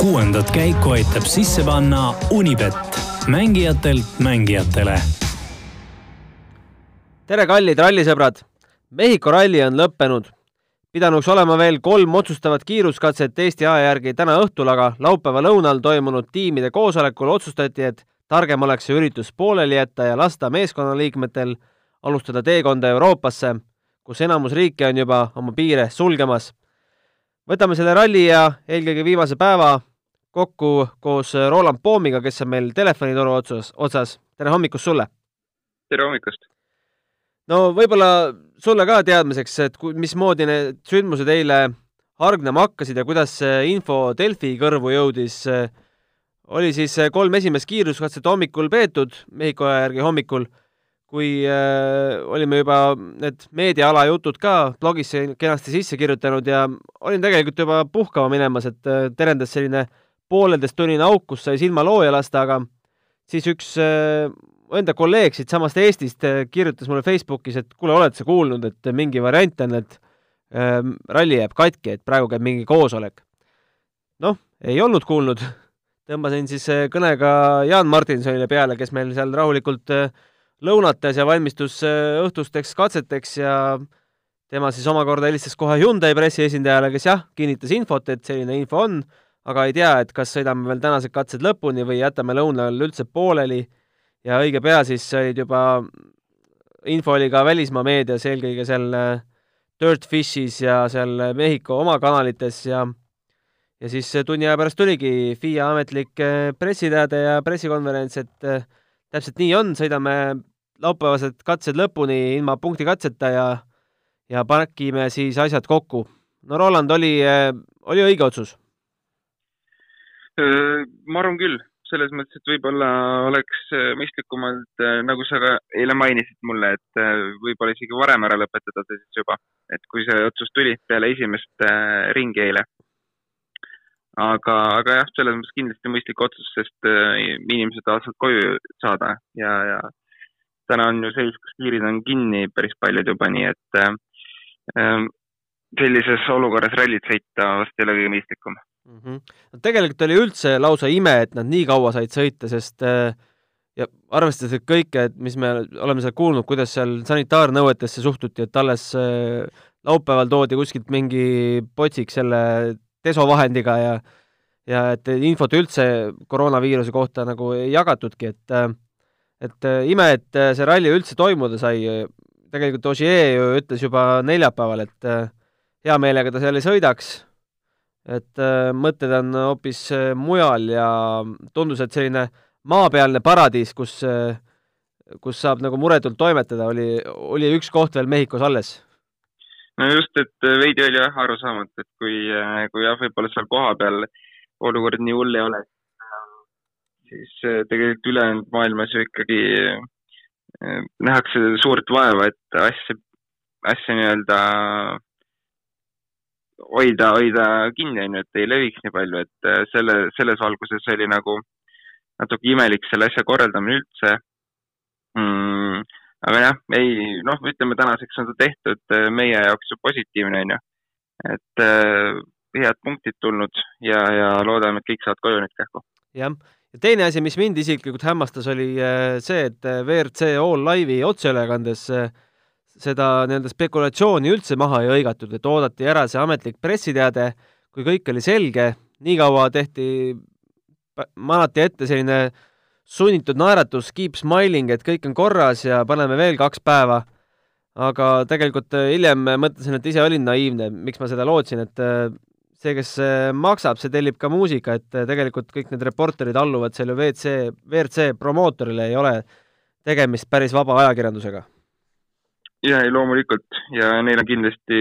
kuuendat käiku aitab sisse panna Unibet, mängijatelt mängijatele. tere, kallid rallisõbrad! Mehhiko ralli on lõppenud. pidanuks olema veel kolm otsustavat kiiruskatset Eesti aja järgi täna õhtul, aga laupäeva lõunal toimunud tiimide koosolekul otsustati, et targem oleks see üritus pooleli jätta ja lasta meeskonnaliikmetel alustada teekonda Euroopasse, kus enamus riike on juba oma piire sulgemas võtame selle ralli ja eelkõige viimase päeva kokku koos Roland Poomiga, kes on meil telefonitoru otsas, otsas. tere hommikust sulle! tere hommikust! no võib-olla sulle ka teadmiseks, et mismoodi need sündmused eile hargnema hakkasid ja kuidas info Delfi kõrvu jõudis. oli siis kolm esimest kiiruskatset hommikul peetud, Mehhiko aja järgi hommikul kui äh, olime juba need meediaala jutud ka blogisse kenasti sisse kirjutanud ja olin tegelikult juba puhkama minemas, et äh, terendas selline pooleteisttunnine auk, kus sai silma looja lasta, aga siis üks äh, enda kolleeg siitsamast Eestist äh, kirjutas mulle Facebookis, et kuule, oled sa kuulnud, et mingi variant on, et äh, ralli jääb katki, et praegu käib mingi koosolek. noh, ei olnud kuulnud. tõmbasin siis äh, kõnega Jaan Martinsonile peale, kes meil seal rahulikult äh, lõunates ja valmistus äh, õhtusteks katseteks ja tema siis omakorda helistas kohe Hyundai pressiesindajale, kes jah, kinnitas infot, et selline info on, aga ei tea, et kas sõidame veel tänased katsed lõpuni või jätame lõunal üldse pooleli. Ja õige pea siis olid juba, info oli ka välismaa meedias, eelkõige seal äh, Dirtfishis ja seal Mehhiko oma kanalites ja ja siis tunni aja pärast tuligi FIA ametlik äh, pressiteade ja pressikonverents, et täpselt nii on, sõidame laupäevased katsed lõpuni ilma punktikatseta ja, ja pakime siis asjad kokku. no Roland, oli, oli õige otsus? ma arvan küll, selles mõttes, et võib-olla oleks mõistlikumalt, nagu sa ka eile mainisid mulle, et võib-olla isegi varem ära lõpetada see siis juba, et kui see otsus tuli peale esimest ringi eile. aga, aga jah, selles mõttes kindlasti mõistlik otsus, sest inimesed tahavad koju saada ja, ja täna on ju seis, kus piirid on kinni päris paljud juba, nii et äh, sellises olukorras rallit sõita vast ei ole kõige mõistlikum mm. -hmm. no tegelikult oli üldse lausa ime, et nad nii kaua said sõita, sest äh, ja arvestades kõike, et mis me oleme seal kuulnud, kuidas seal sanitaarnõuetesse suhtuti, et alles äh, laupäeval toodi kuskilt mingi potsik selle desovahendiga ja ja et infot üldse koroonaviiruse kohta nagu ei jagatudki, et äh, et äh, ime, et äh, see ralli üldse toimuda sai, tegelikult Ogier ju ütles juba neljapäeval, et äh, hea meelega ta seal ei sõidaks, et mõtted on hoopis mujal ja tundus, et selline maapealne paradiis, kus, kus saab nagu muretult toimetada, oli, oli üks koht veel Mehhikos alles. No just, et veidi oli jah arusaamatu, et kui, kui jah, võib-olla seal kohapeal olukord nii hull ei ole, siis äh, tegelikult ülejäänud maailmas ju ikkagi äh, nähakse suurt vaeva, et asja, asja nii-öelda hoida, hoida kinni, on ju, et ei leviks nii palju, et äh, selle, selles valguses oli nagu natuke imelik selle asja korraldamine üldse mm,. aga jah, ei, noh, ütleme tänaseks on ta tehtud meie jaoks ju positiivne, on ju. et head punktid tulnud ja, ja loodame, et kõik saavad koju nüüd kähku. jah ja teine asi, mis mind isiklikult hämmastas, oli äh, see, et äh, WRC All Live'i otseülekandes äh, seda nii-öelda spekulatsiooni üldse maha ei hõigatud, et oodati ära see ametlik pressiteade, kui kõik oli selge, nii kaua tehti, manati ette selline sunnitud naeratus, keep smiling, et kõik on korras ja paneme veel kaks päeva. aga tegelikult hiljem mõtlesin, et ise olin naiivne, miks ma seda lootsin, et see, kes äh, maksab, see tellib ka muusika, et äh, tegelikult kõik need reporterid alluvad selle WC, WRC promootorile, ei ole tegemist päris vaba ajakirjandusega. ja, ei loomulikult ja neil on kindlasti,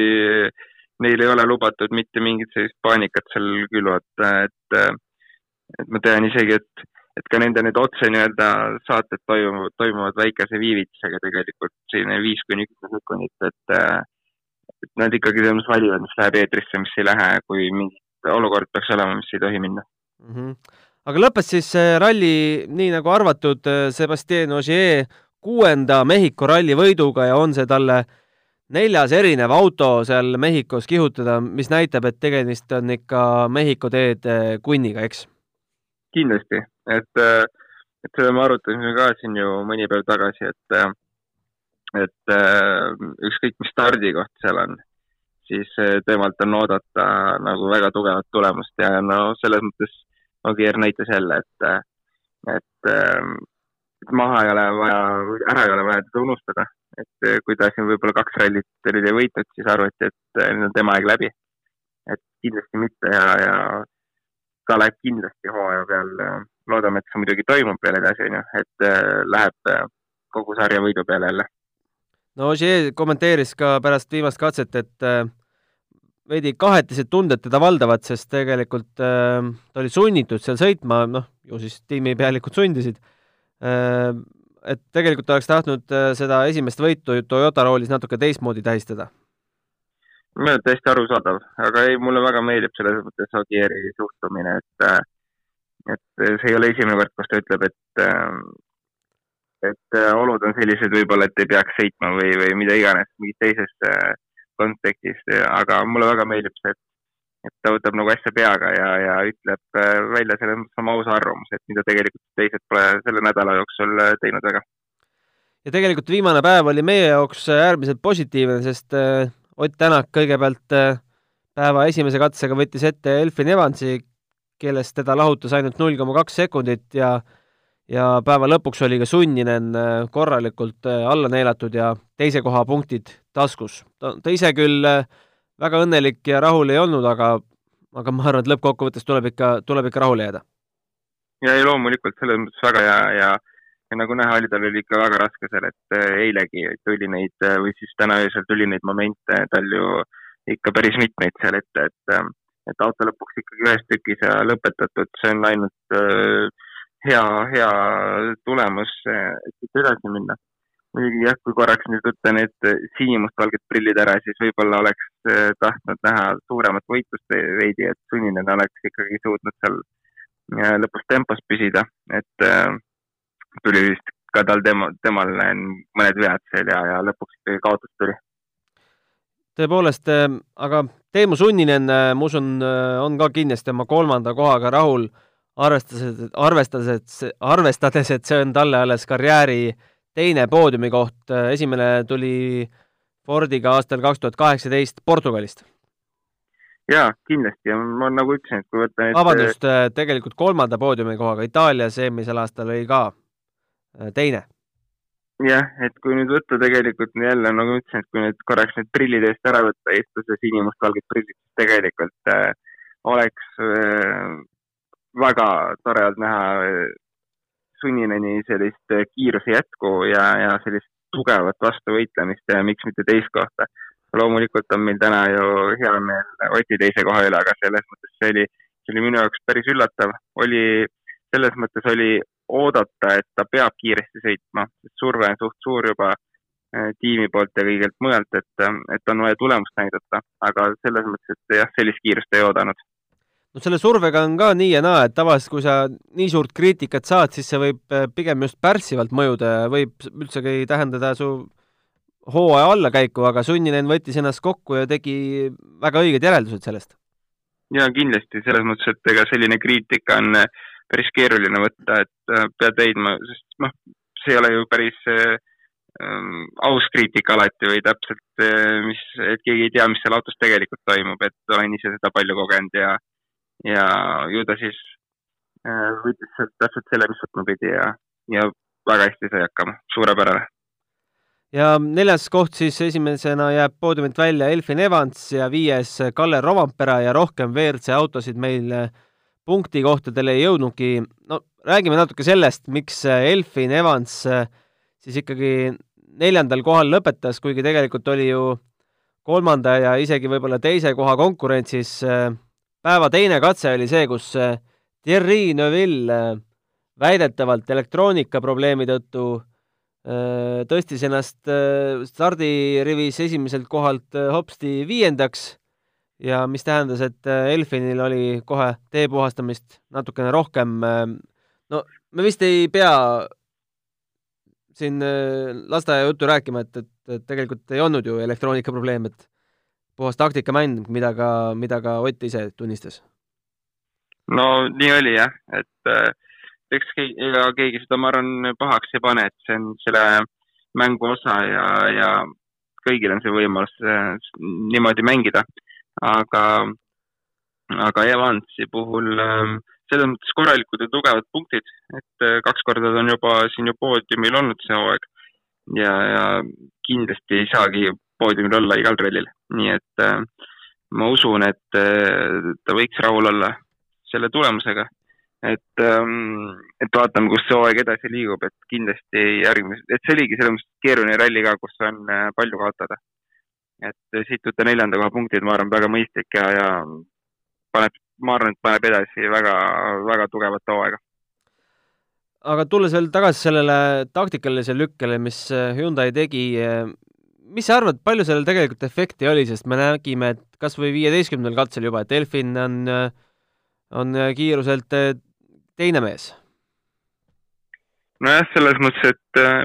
neil ei ole lubatud mitte mingit sellist paanikat seal külvata, et, et ma tean isegi, et, et ka nende need otse nii-öelda saated toimuvad, toimuvad väikese viivitusega tegelikult, selline viis kuni kümme sekundit, et et nad ikkagi mõttes valivad, mis läheb eetrisse, mis ei lähe, kui mingi olukord peaks olema, mis ei tohi minna mm. -hmm. aga lõppes siis ralli nii nagu arvatud, Sebastian Ogier kuuenda Mehhiko ralli võiduga ja on see talle neljas erinev auto seal Mehhikos kihutada, mis näitab, et tegemist on ikka Mehhiko teed kunniga, eks? kindlasti, et, et seda me arutasime ka siin ju mõni päev tagasi, et, et ükskõik, mis stardikoht seal on, siis temalt on oodata nagu väga tugevat tulemust ja no selles mõttes Ogier näitas jälle, et, et, et maha ei ole vaja, ära ei ole vaja teda unustada. et kui ta siin võib-olla kaks rallit oli võitnud, siis arvati, et nüüd on tema aeg läbi. et kindlasti mitte ja, ja ta läheb kindlasti hooaja peal, loodame, et see muidugi toimub veel edasi, onju, et läheb kogu sarja võidu peale jälle. No Ogier kommenteeris ka pärast viimast katset, et veidi kahetised tunded teda valdavad, sest tegelikult äh, ta oli sunnitud seal sõitma, noh, ju siis tiimipealikud sundisid äh,. et tegelikult oleks tahtnud äh, seda esimest võitu Toyota roolis natuke teistmoodi tähistada. minu arust täiesti arusaadav, aga ei, mulle väga meeldib selles mõttes Agieri suhtumine, et äh, et see ei ole esimene kord, kus ta ütleb, et äh, et äh, olud on sellised võib-olla, et ei peaks sõitma või, või mida iganes, mingis teises äh, kontekstis, aga mulle väga meeldib see, et, et ta võtab nagu asja peaga ja, ja ütleb äh, välja selles mõttes oma ausa arvamuse, et mida tegelikult teised pole selle nädala jooksul äh, teinud väga. ja tegelikult viimane päev oli meie jaoks äh, äärmiselt positiivne, sest Ott Tänak kõigepealt päeva esimese katsega võttis ette Elfin Evansi, kellest teda lahutas ainult null koma kaks sekundit ja ja päeva lõpuks oli ka Sunninen korralikult alla neelatud ja teise koha punktid taskus. ta, ise küll äh, väga õnnelik ja rahul ei olnud, aga, aga ma arvan, et lõppkokkuvõttes tuleb ikka, tuleb ikka rahule jääda. ja ei, loomulikult selles mõttes väga hea ja, ja nagu näha oli, tal oli ikka väga raske seal, et äh, eilegi tuli neid äh, või siis täna öösel tuli neid momente tal ju ikka päris mitmeid seal ette, et, et auto lõpuks ikkagi ühes tükis ja lõpetatud, see on ainult hea, hea tulemus, et siit edasi minna muidugi jah, kui korraks nüüd võtta need sinimustvalged prillid ära, siis võib-olla oleks eh, tahtnud näha suuremat võitlust veidi, et sunninen oleks ikkagi suutnud seal eh, lõpus tempos püsida, et äh, tuli vist ka tal tema, temal mõned vead seal ja, ja lõpuks kaotus tuli. tõepoolest, aga Teemu Sunninen, ma usun, on ka kindlasti oma kolmanda kohaga rahul, arvestades, arvestades, arvestades, et see on talle alles karjääri äh, teine poodiumikoht, esimene tuli Fordiga aastal kaks tuhat kaheksateist Portugalist. jaa, kindlasti ja ma nagu ütlesin, et kui võtta nüüd vabandust, tegelikult kolmanda poodiumikohaga, Itaalias eelmisel aastal oli ka äh, teine. jah, et kui nüüd võtta tegelikult jälle, nagu ma ütlesin, et kui nüüd korraks need prillid eest ära võtta, eestlase sinimustvalged prillid, siis tegelikult äh, oleks äh, väga tore olnud näha äh, Sunnineni sellist äh, kiiruse jätku ja, ja sellist tugevat vastuvõitlemist ja miks mitte teist kohta. loomulikult on meil täna ju hea meel Oti teise koha üle, aga selles mõttes see oli, see oli minu jaoks päris üllatav. oli, selles mõttes oli oodata, et ta peab kiiresti sõitma, sest surve on suht suur juba äh, tiimi poolt ja kõigelt mujalt, et, et on vaja tulemust näidata, aga selles mõttes, et jah, sellist kiirust ei oodanud no selle survega on ka nii ja naa, et tavaliselt kui sa nii suurt kriitikat saad, siis see võib eh, pigem just pärssivalt mõjuda ja võib üldsegi tähendada su hooaja allakäiku, aga Sunninen võttis ennast kokku ja tegi väga õiged järeldused sellest. ja kindlasti, selles mõttes, et ega selline kriitika on eh, päris keeruline võtta, et eh, pead leidma, sest noh, see ei ole ju päris äh, aus kriitika alati või täpselt, mis, et keegi ei tea, mis seal autos tegelikult toimub, et olen ise seda palju kogenud ja ja ju ta siis äh, võttis sealt täpselt selle, mis võtma pidi ja, ja väga hästi sai hakkama, suurepärane. ja neljas koht siis esimesena jääb poodiumilt välja Elfin Evans ja viies Kalle Rovampera ja rohkem WRC autosid meil punktikohtadele ei jõudnudki. no räägime natuke sellest, miks Elfin Evans siis ikkagi neljandal kohal lõpetas, kuigi tegelikult oli ju kolmanda ja isegi võib-olla teise koha konkurentsis päeva teine katse oli see, kus äh, Thierry Neuville äh, väidetavalt elektroonikaprobleemi tõttu äh, tõstis ennast stardirivis esimeselt kohalt hopsti viiendaks ja mis tähendas, et Elfinil oli kohe tee puhastamist natukene rohkem. no me vist ei pea siin lasteaiajuttu rääkima, et, et et tegelikult ei olnud ju elektroonika probleem, et puhas taktikamäng, mida ka, mida ka Ott ise tunnistas. no nii oli jah, et äh, eks keegi, ega keegi seda, ma arvan, pahaks ei pane, et see on selle mängu osa ja, ja kõigil on see võimalus äh, niimoodi mängida. aga, aga Evansi puhul äh, selles mõttes korralikud ja tugevad punktid, et äh, kaks korda ta on juba siin ju poodiumil olnud see hooaeg ja, ja kindlasti ei saagi poodiumil olla igal rallil, nii et äh, ma usun, et äh, ta võiks rahul olla selle tulemusega. et ähm,, et vaatame, kus see hooaeg edasi liigub, et kindlasti järgmise, et see oligi selles mõttes keeruline ralli ka, kus on äh, palju kaotada. et siit võtta neljanda koha punktid, ma arvan, väga mõistlik ja, ja paneb ma arvan, et paneb edasi väga, väga tugevat hooaega. aga tulles veel tagasi sellele taktikalisele lükkele, mis äh, Hyundai tegi, äh, mis sa arvad, palju sellel tegelikult efekti oli, sest me nägime, et kas või viieteistkümnendal katsel juba, et Delfin on, on kiiruselt teine mees? nojah, selles mõttes, et äh,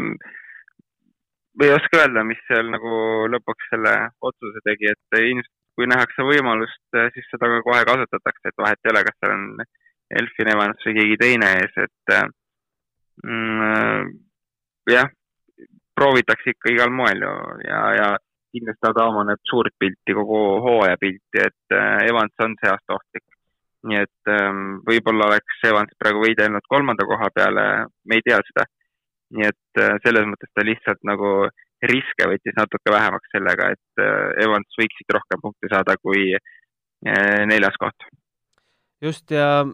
ei oska öelda, mis seal nagu lõpuks selle otsuse tegi, et ilmselt kui nähakse võimalust, eh, siis seda ka kohe kasutatakse, et vahet ei ole, kas seal on Elfin Evans või keegi teine ees, et eh, mm, jah, proovitakse ikka igal moel ju ja, ja kindlasti Adamo näeb suurt pilti, kogu hooaja pilti, et eh, Evans on see aasta ohtlik. nii et ähm, võib-olla oleks Evans praegu võidelnud kolmanda koha peale, me ei tea seda. nii et äh, selles mõttes ta lihtsalt nagu äh, riske võttis natuke vähemaks sellega, et äh, Evans võiksid rohkem punkte saada kui äh, neljas koht. just, ja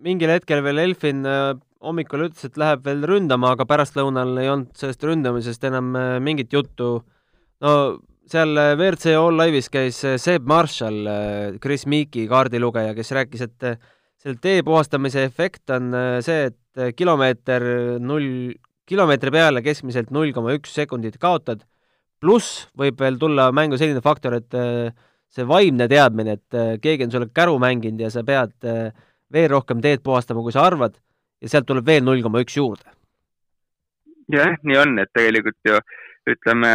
mingil hetkel veel Elfin äh, hommikul ütles, et läheb veel ründama, aga pärastlõunal ei olnud sellest ründamisest enam mingit juttu. no seal WRC All Live'is käis Seb Marshall, Chris Meeki kaardilugeja, kes rääkis, et selle tee puhastamise efekt on see, et kilomeeter null kilomeetri peale keskmiselt null koma üks sekundit kaotad, pluss võib veel tulla mängu selline faktor, et äh, see vaimne teadmine, et äh, keegi on sulle käru mänginud ja sa pead äh, veel rohkem teed puhastama, kui sa arvad, ja sealt tuleb veel null koma üks juurde. jah, nii on, et tegelikult ju ütleme,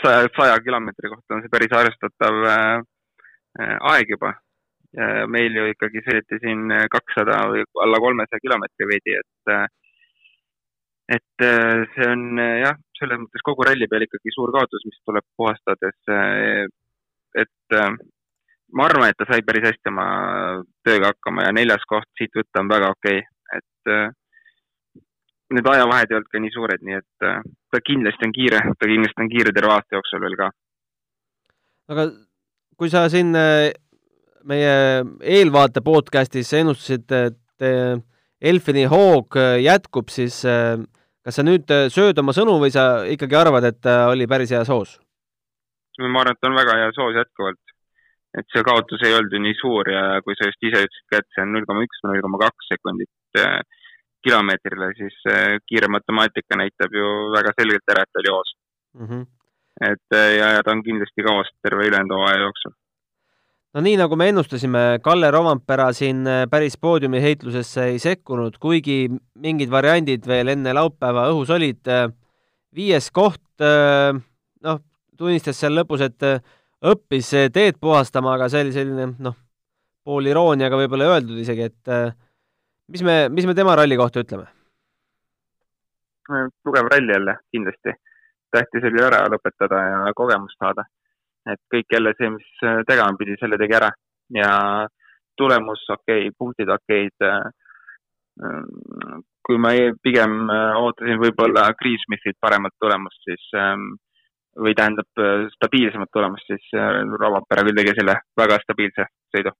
saja, saja kilomeetri kohta on see päris arvestatav aeg juba. meil ju ikkagi sõideti siin kakssada või alla kolmesaja kilomeetri veidi, et et äh, see on äh, jah, selles mõttes kogu ralli peal ikkagi suur kaotus, mis tuleb puhastades. Äh, et ma arvan, et ta sai päris hästi oma tööga hakkama ja neljas koht siit võtta on väga okei okay., et need ajavahed ei olnud ka nii suured, nii et ta kindlasti on kiire, ta kindlasti on kiire terve aasta jooksul veel ka. aga kui sa siin meie eelvaate podcastis ennustasid, et Elfini hoog jätkub, siis kas sa nüüd äh, sööd oma sõnu või sa ikkagi arvad, et ta oli päris heas hoos? ma arvan, et on väga heas hoos jätkuvalt. Et see kaotus ei olnud ju nii suur ja kui sa just ise ütlesid ka, et see on null koma üks või null koma kaks sekundit äh, kilomeetrile, siis äh, kiire matemaatika näitab ju väga selgelt ära, et ta oli hoos mm. -hmm. et ja, ja ta on kindlasti ka hoos terve ülejäänud hooaja jooksul no nii, nagu me ennustasime, Kalle Rovampera siin äh, päris poodiumi heitlusesse ei sekkunud, kuigi mingid variandid veel enne laupäeva õhus olid. Äh, viies koht, äh, noh, tunnistas seal lõpus, et õppis teed puhastama, aga see oli selline noh, pool irooniaga võib-olla öeldud isegi, et mis me, mis me tema ralli kohta ütleme? tugev ralli jälle kindlasti. tähtis oli ära lõpetada ja kogemust saada et kõik jälle see, mis äh, tegema pidi, selle tegi ära ja tulemus okei okay,, punktid okeid. Äh, kui ma pigem ootasin võib-olla Greensmithilt paremat tulemust, siis või tähendab stabiilsemat tulemust, siis Rovapere küll tegi selle väga stabiilse sõidu.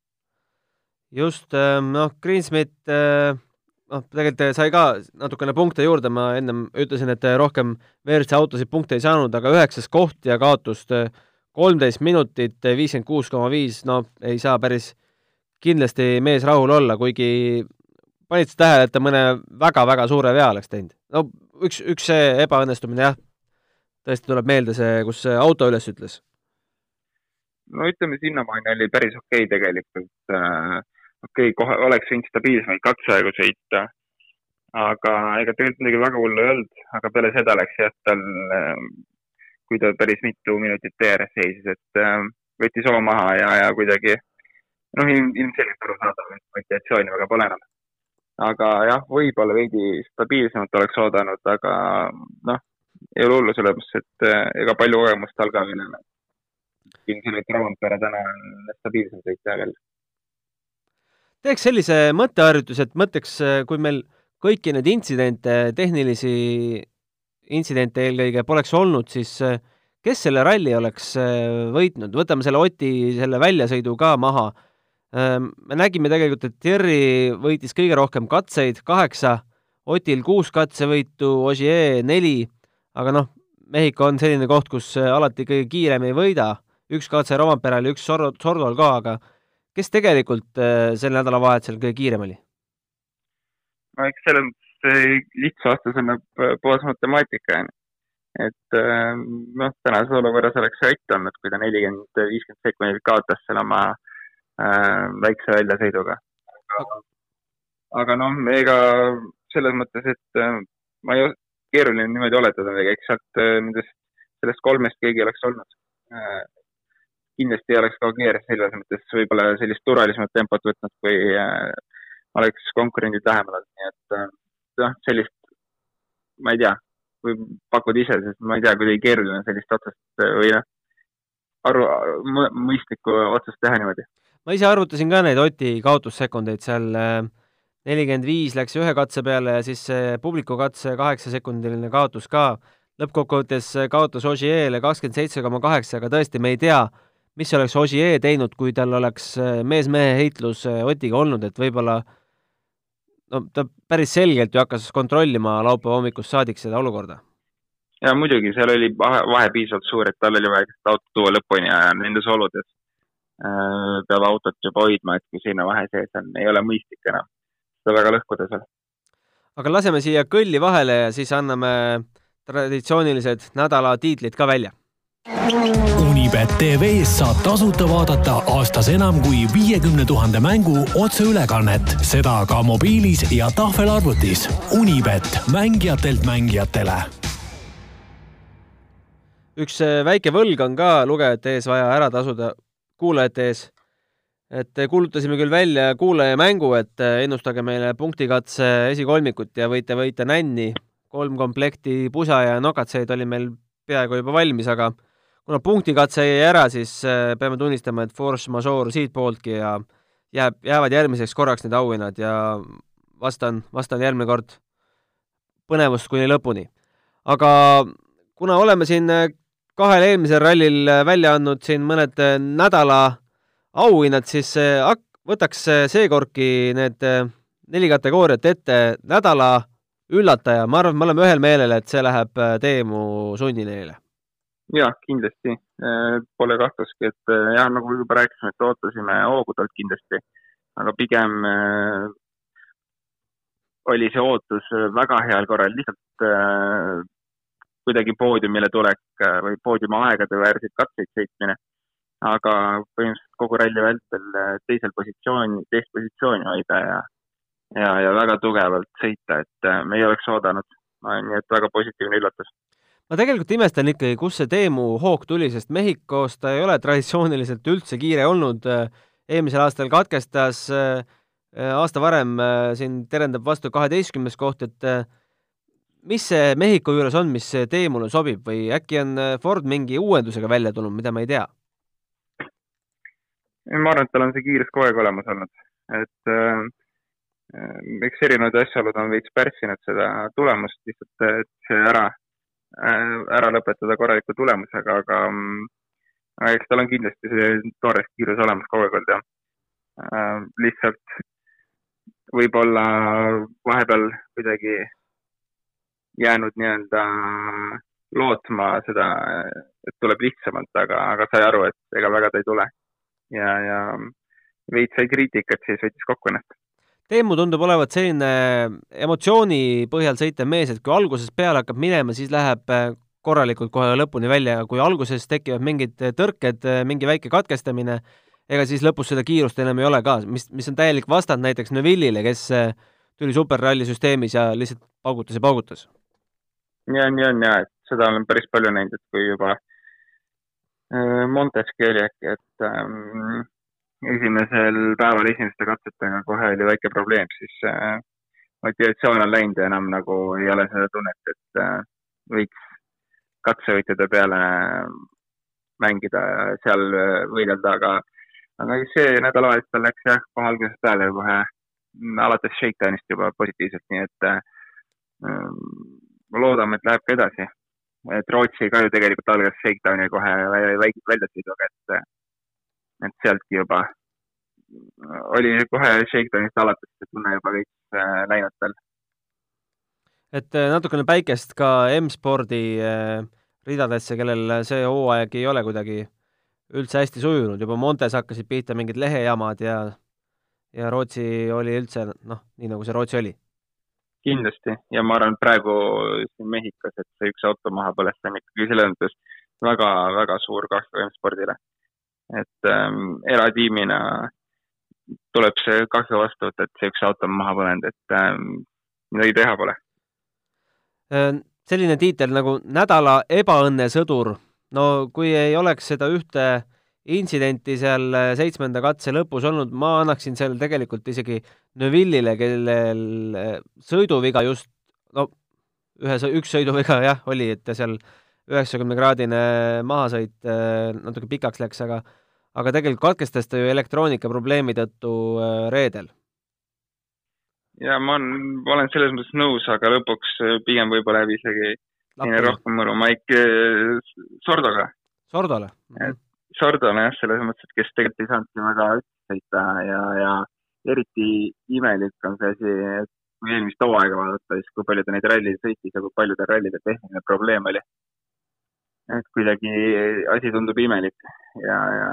just, ähm, noh, Greensmith noh, tegelikult sai ka natukene punkte juurde, ma ennem ütlesin, et rohkem WRC autosid punkte ei saanud, aga üheksas koht ja kaotust äh, kolmteist minutit, viiskümmend kuus koma viis, no ei saa päris kindlasti mees rahul olla, kuigi panid sa tähele, et ta mõne väga-väga suure vea oleks teinud? no üks, üks see ebaõnnestumine jah, tõesti tuleb meelde see, kus see auto üles ütles. no ütleme, sinnamaani oli päris okei okay tegelikult äh,. okei okay,, kohe oleks võinud stabiilsemaid katseaegu sõita aga ega tegelikult midagi väga hullu ei olnud, aga peale seda läks jah, tal, ähm, kui ta päris mitu minutit tee ääres seisis, et ähm, võttis hoo maha ja, ja kuidagi noh, ilmselgelt arusaadav, et motivatsiooni väga pole enam. aga jah, võib-olla veidi stabiilsemalt oleks oodanud, aga noh, ei ole hullu mõttes, et äh, ega palju kogemust veel ei ole. ilmselgelt Raumpere täna on stabiilsem sõitja veel. teeks sellise mõtteharjutuse, et mõtleks, kui meil kõiki neid intsidente, tehnilisi intsidente eelkõige poleks olnud, siis äh, kes selle ralli oleks võitnud, võtame selle Oti selle väljasõidu ka maha. Ähm, me nägime tegelikult, et Thierry võitis kõige rohkem katseid, kaheksa, Otil kuus katsevõitu, Ogier neli, aga noh, Mehhiko on selline koht, kus äh, alati kõige kiirem ei võida, üks katse Romperal ja üks Sordol ka, aga kes tegelikult sel nädalavahetusel kõige kiirem oli? no eks selles mõttes lihtsa vastus on puhas matemaatika, onju. et ähm, noh, tänases olukorras oleks see Ott olnud, kui ta nelikümmend, viiskümmend sekundit kaotas seal oma äh, väikse väljasõiduga. aga, aga noh, ega selles mõttes, et äh, ma ei, keeruline niimoodi oletada, eks sealt äh, nendest, sellest kolmest keegi oleks olnud äh, kindlasti ei oleks ka Gear selles mõttes võib-olla sellist turvalisemat tempot võtnud, kui äh, oleks konkurendid lähemal olnud, nii et noh, sellist, ma ei tea, või pakud ise, sest ma ei tea, kuidagi keeruline sellist otsust või noh, aru, mõistlikku otsust teha niimoodi. ma ise arvutasin ka neid Oti kaotussekundeid seal, äh, nelikümmend viis läks ühe katse peale ja siis see publiku katse kaheksasekundiline kaotus ka, lõppkokkuvõttes kaotas Ogier'le kakskümmend seitse koma kaheksa, aga tõesti, me ei tea, mis oleks Ogier teinud, kui tal oleks mees-mehe heitlus Otiga olnud, et võib-olla äh, no ta päris selgelt ju hakkas kontrollima laupäeva hommikust saadik seda olukorda. ja muidugi, seal oli vahe, vahe piisavalt suur, et tal oli vaja autot tuua lõpuni ja nendes oludes äh, peab autot juba hoidma, et kui sinna vahe sees on, ei ole mõistlik enam seda väga lõhkuda seal. aga laseme siia kõlli vahele ja siis anname traditsioonilised nädala tiitlid ka välja Unibet tv-s saab tasuta vaadata aastas enam kui viiekümne tuhande mängu otseülekannet, seda ka mobiilis ja tahvelarvutis. Unibet, mängijatelt mängijatele. üks äh, väike võlg on ka lugejate ees vaja ära tasuda, kuulajate ees. Et kuulutasime küll välja kuulajamängu, et äh, ennustage meile punktikatse esikolmikut ja võite võita nänni. kolm komplekti pusa ja nokatseid oli meil peaaegu juba valmis, aga kuna punktikatse jäi ära, siis äh, peame tunnistama, et force majeure siitpooltki ja jääb, jäävad järgmiseks korraks need auhinnad ja vastan, vastan järgmine kord põnevust kuni lõpuni. aga kuna oleme siin äh, kahel eelmisel rallil välja andnud siin mõned nädala auhinnad, siis võtaks seekordki need neli kategooriat ette, nädala üllataja, ma arvan, et me oleme ühel meelel, et see läheb Teemu Sunnineile jah, kindlasti. Pole kahtlustki, et jah, nagu juba rääkisime, et ootasime hoogu talt kindlasti, aga pigem oli see ootus väga heal korral, lihtsalt kuidagi poodiumile tulek või poodiumi aegade väärseid katseid sõitmine. Aga põhimõtteliselt kogu ralli vältel teisel positsioon, teist positsiooni hoida ja, ja, ja väga tugevalt sõita, et me ei oleks oodanud. nii et väga positiivne üllatus ma tegelikult imestan ikkagi, kust see Teemu hoog tuli, sest Mehhikos ta ei ole traditsiooniliselt üldse kiire olnud. eelmisel aastal katkestas, aasta varem siin terendab vastu kaheteistkümnes koht, et mis see Mehhiko juures on, mis Teemule sobib või äkki on Ford mingi uuendusega välja tulnud, mida ma ei tea? Ma arvan, et tal on see kiirus kogu aeg olemas olnud, et äh, eks erinevad asjaolud on veits pärssinud seda tulemust lihtsalt, et see ära Äh, ära lõpetada korraliku tulemusega, aga mm, eks tal on kindlasti see toores kiirus olemas kogu aeg olnud jah. Äh, lihtsalt võib-olla vahepeal kuidagi jäänud nii-öelda lootma seda, et tuleb lihtsamalt, aga, aga sai aru, et ega väga ta ei tule. Ja, ja veits sai kriitikat, siis võttis kokku ennast Teemu tundub olevat selline emotsiooni põhjal sõitev mees, et kui algusest peale hakkab minema, siis läheb äh, korralikult kohe lõpuni välja ja kui alguses tekivad mingid äh, tõrked, äh, mingi väike katkestamine, ega siis lõpus seda kiirust enam ei ole ka, mis, mis on täielik vastand näiteks Neville'ile, kes tuli superralli süsteemis ja lihtsalt paugutas ja paugutas. ja nii on ja, et seda olen päris palju näinud, et kui juba äh, Monteski oli äkki, et ähm, esimesel päeval esimeste katsetega kohe oli väike probleem, siis äh, motivatsioon on läinud ja enam nagu ei ole seda tunnet, et äh, võiks katsevõitjate peale mängida ja seal äh, võidelda, aga, aga see nädalavahetusel läks jah, kohe algusest peale kohe alates Shakedownist juba positiivselt, nii et äh, loodame, et läheb ka edasi. Et Rootsi ka ju tegelikult algas Shakedowni kohe väljasõiduga, et, et sealtki juba oli kohe Shakedownist alates see tunne juba kõik äh, läinud veel. et äh, natukene päikest ka M-spordi äh, ridadesse, kellel see hooaeg ei ole kuidagi üldse hästi sujunud, juba Montes hakkasid pihta mingid lehejamad ja ja Rootsi oli üldse noh, nii nagu see Rootsi oli. Kindlasti ja ma arvan, praegu siin Mehhikos, et see üks auto maha põles, see on ikkagi selles mõttes väga-väga suur kahju M-spordile. et ähm, eratiimina tuleb see kahju vastu võtta, et see üks auto on maha põlenud, et ähm, midagi teha pole. Äh, selline tiitel nagu nädala ebaõnnesõdur, no kui ei oleks seda ühte intsidenti seal äh, seitsmenda katse lõpus olnud, ma annaksin seal tegelikult isegi Neville'ile, kellel äh, sõiduviga just, no ühe, üks sõiduviga jah, oli, et seal üheksakümne kraadine mahasõit natuke pikaks läks, aga aga tegelikult katkestas ta ju elektroonikaprobleemi tõttu äh, reedel. ja ma olen, ma olen selles mõttes nõus, aga lõpuks äh, pigem võib-olla jääb isegi rohkem mõru Maik äh, Sordoga. Sordole mm? -hmm. Sordole jah, selles mõttes, et kes tegelikult ei saanudki väga sõita ja, ja eriti imelik on see asi, et kui eelmist hooaega vaadata, siis kui palju ta neid rallisid sõitis ja kui palju tal rallide tehniline probleem oli et kuidagi asi tundub imelik ja, ja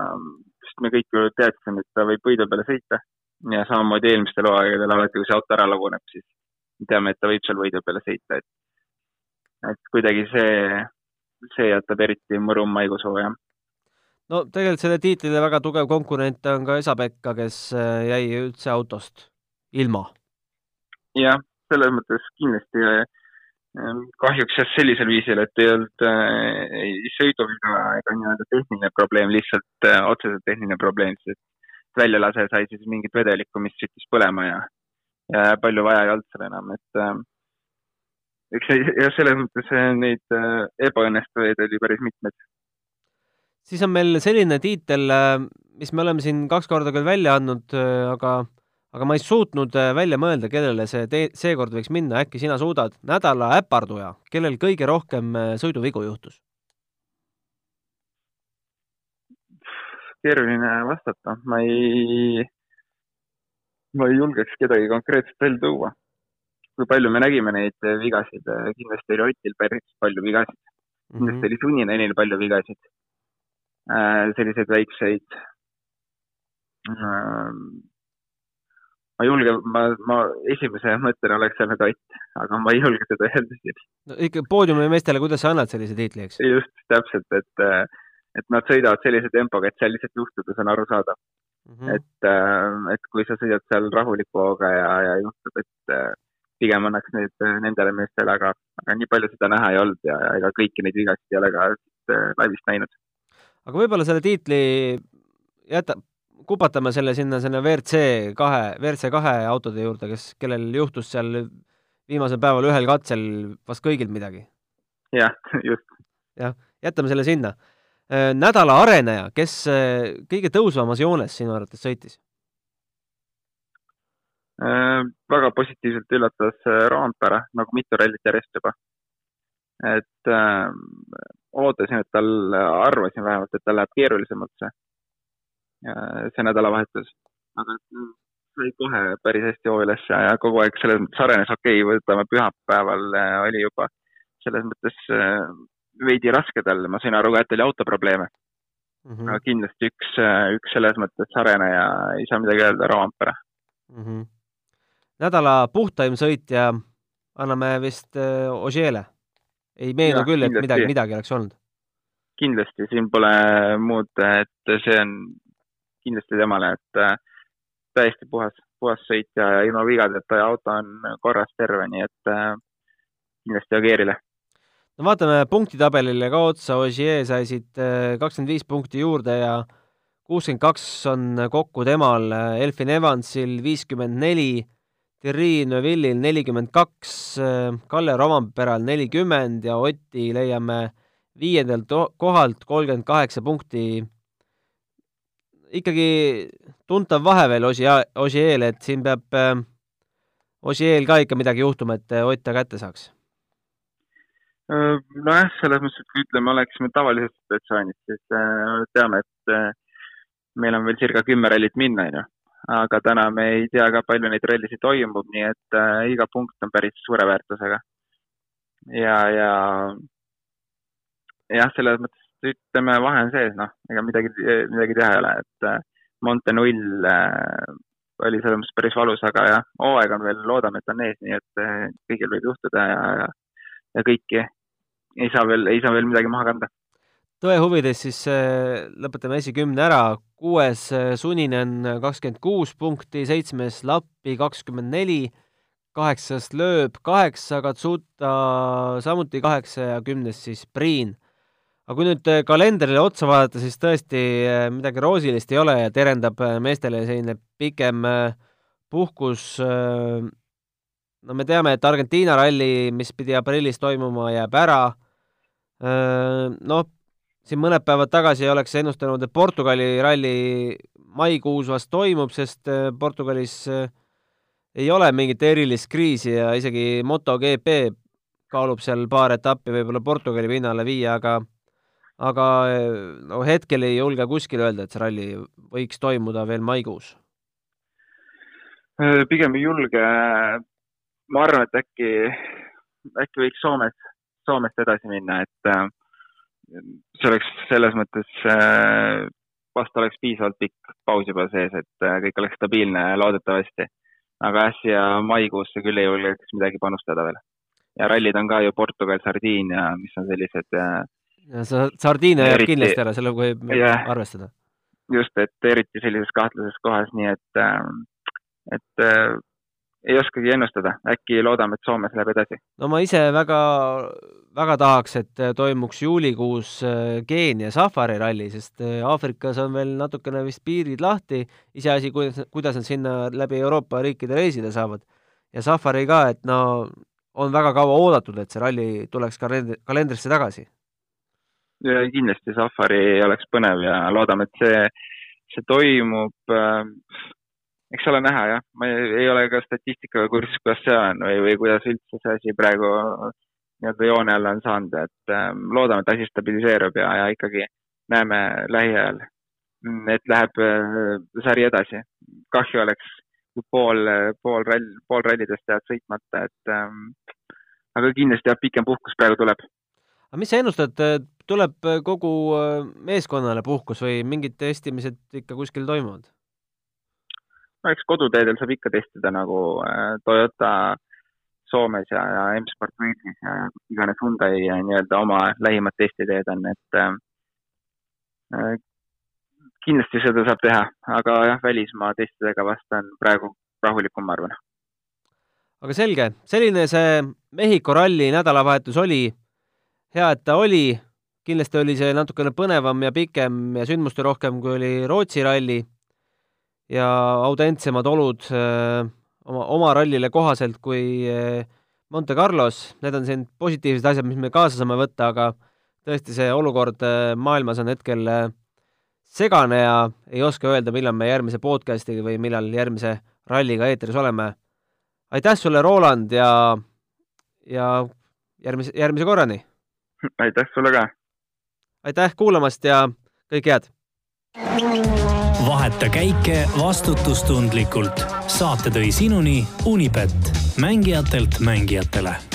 sest me kõik ju teadsime, et ta võib võidu peale sõita ja samamoodi eelmistel hooaegadel alati, kui see auto ära laguneb, siis teame, et ta võib seal võidu peale sõita, et et kuidagi see, see jätab eriti mõrum maigushooaja. No tegelikult selle tiitlile väga tugev konkurent on ka Esa-Pekka, kes äh, jäi üldse autost ilma. jah, selles mõttes kindlasti Ehm, kahjuks jah, sellisel viisil, et ei olnud äh, sõiduviga ega nii-öelda tehniline probleem, lihtsalt äh, otseselt tehniline probleem, sest väljalase sai siis mingit vedelikku, mis süttis põlema ja, ja palju vaja ei olnud seal enam, et äh, eks jah, selles mõttes äh, neid äh, ebaõnnestujaid oli päris mitmeid. Siis on meil selline tiitel, äh, mis me oleme siin kaks korda küll välja andnud, äh, aga aga ma ei suutnud äh, välja mõelda, kellele see tee, seekord võiks minna, äkki sina suudad. nädala äparduja, kellel kõige rohkem sõiduvigu juhtus? keeruline vastata, ma ei, ma ei julgeks kedagi konkreetselt välja tuua. kui palju me nägime neid vigasid, kindlasti oli Otil päris palju vigasid mm. -hmm. kindlasti oli Suninenil palju vigasid. Selliseid väikseid ma ei julge, ma, ma esimese mõttena oleks öelnud Ott, aga ma ei julge seda öelda siin. no ikka poodiumi meestele, kuidas sa annad sellise tiitli, eks? just, täpselt, et, et nad sõidavad sellise tempoga, et seal lihtsalt juhtudes on arusaadav mm. -hmm. et, et kui sa sõidad seal rahuliku hooga ja, ja juhtub, et pigem annaks need nendele meestele, aga, aga nii palju seda näha ei olnud ja, ja ega kõiki neid vigasid ei ole ka laivist näinud. Aga võib-olla selle tiitli jätab, kupatame selle sinna, sinna WRC kahe, WRC kahe autode juurde, kes, kellel juhtus seal viimasel päeval ühel katsel vast kõigil midagi. jah, just. jah, jätame selle sinna. Äh, nädala areneja, kes äh, kõige tõusvamas joones sinu arvates sõitis äh,? väga positiivselt üllatas äh, Roompere, nagu mitu rallit järjest juba. et äh, ootasin, et tal, arvasin vähemalt, et tal läheb keerulisemaks see see nädalavahetus. aga sai kohe päris hästi hoo üles ja kogu aeg selles mõttes arenes, okei okay,, võtame pühapäeval äh, oli juba selles mõttes äh, veidi raske talle, ma sain aru ka, et oli autoprobleeme mm. -hmm. aga kindlasti üks, äh, üks selles mõttes areneja, ei saa midagi öelda, Roompere mm. -hmm. nädala puhtaim sõitja anname vist Ožeele. Ei meenu ja, küll, et midagi, midagi oleks olnud. kindlasti, siin pole muud, et see on kindlasti temale, et täiesti puhas, puhas sõit ja ilma vigadeta ja auto on korras terve, nii et äh, kindlasti Agierile. no vaatame punktitabelile ka otsa, Ogier sai siit äh, kakskümmend viis punkti juurde ja kuuskümmend kaks on kokku temal, Elfin Evansil viiskümmend neli, Thierry Neuvillil nelikümmend kaks, Kalle Romamperal nelikümmend ja Otti leiame viiendalt kohalt kolmkümmend kaheksa punkti ikkagi tuntav vahe veel Osi-, Osieel, et siin peab äh, Osieel ka ikka midagi juhtuma, et äh, Ott ta kätte saaks? Äh, nojah, selles mõttes, et kui ütleme, oleksime tavalises situatsioonis, siis teame, et meil on veel circa kümme rallit minna, onju. Aga täna me ei tea ka, palju neid rallisid toimub, nii et äh, iga punkt on päris suure väärtusega. ja, ja jah, selles mõttes ütleme, vahe on sees, noh, ega midagi, midagi teha ei ole, et äh, Monte null äh, oli selles mõttes päris valus, aga jah, hooaeg on veel, loodame, et on ees, nii et äh, kõigil võib juhtuda ja, ja, ja kõiki ei saa veel, ei saa veel midagi maha kanda. Tõe huvides siis äh, lõpetame esikümne ära, kuues äh, Suninen kakskümmend kuus punkti, seitsmes Lappi kakskümmend neli, kaheksas Lööb kaheksa, Katsuta samuti kaheksa ja kümnes siis Priin aga kui nüüd äh, kalendrile otsa vaadata, siis tõesti äh, midagi roosilist ei ole ja terendab äh, meestele selline pikem puhkus. no me teame, et Argentiina ralli, mis pidi aprillis toimuma, jääb ära. noh, siin mõned päevad tagasi oleks ennustanud, et Portugali ralli maikuus vast toimub, sest Portugalis ei ole mingit erilist kriisi ja isegi MotoGP kaalub seal paar etappi võib-olla Portugali pinnale viia, aga aga no hetkel ei julge kuskil öelda, et see ralli võiks toimuda veel maikuus. Äh, pigem ei julge. ma arvan, et äkki, äkki võiks Soomes, Soomest edasi minna, et äh, see oleks selles mõttes, äh, vast oleks piisavalt pikk paus juba sees, et kõik oleks stabiilne loodetavasti. aga siia maikuusse küll ei julgeks midagi panustada veel. ja rallid on ka ju Portugal, Sardiinia, mis on sellised äh, sa, sardiine jääb kindlasti ära, sellega võib yeah. arvestada. just, et eriti sellises kahtlases kohas, nii et, ähm, et äh, ei oskagi ennustada, äkki loodame, et Soomes läheb edasi. no ma ise väga, väga tahaks, et toimuks juulikuus äh, Keenia safari ralli, sest äh, Aafrikas on veel natukene vist piirid lahti, iseasi, kuidas, kuidas nad sinna läbi Euroopa riikide reisida saavad. ja safari ka, et no on väga kaua oodatud, et see ralli tuleks kalendrisse tagasi kindlasti safari oleks põnev ja loodame, et see, see toimub äh,. Eks ole näha jah, ma ei, ei ole ka statistikaga kursis, kuidas see on või, või kuidas üldse see asi praegu nii-öelda joone alla on saanud, et äh, loodame, et asi stabiliseerub ja, ja ikkagi näeme lähiajal, et läheb äh, sari edasi. kahju oleks, kui pool, pool rall, pool rallidest jäävad sõitmata, et ähm, aga kindlasti jah, pikem puhkus praegu tuleb aga mis sa ennustad, tuleb kogu äh, meeskonnale puhkus või mingid testimised ikka kuskil toimuvad? No eks koduteedel saab ikka testida nagu äh, Toyota Soomes ja, ja M-Sport Walesis ja iganes Hyundai nii-öelda oma lähimad testiteed on, et äh, äh, kindlasti seda saab teha, aga jah, välismaa testidega vast on praegu rahulikum, ma arvan. aga selge, selline see Mehhiko ralli nädalavahetus oli. Hea, et ta oli, kindlasti oli see natukene põnevam ja pikem ja sündmusterohkem, kui oli Rootsi ralli ja autentsemad olud äh, oma, oma rallile kohaselt kui äh, Monte Carlos, need on siin positiivsed asjad, mis me kaasa saame võtta, aga tõesti, see olukord äh, maailmas on hetkel segane ja ei oska öelda, millal me järgmise podcasti või millal järgmise ralliga eetris oleme. aitäh sulle, Roland, ja, ja järgmise, järgmise korrani! aitäh sulle ka! aitäh kuulamast ja kõike head! Vaheta käike vastutustundlikult. saate tõi sinuni Unipet, mängijatelt mängijatele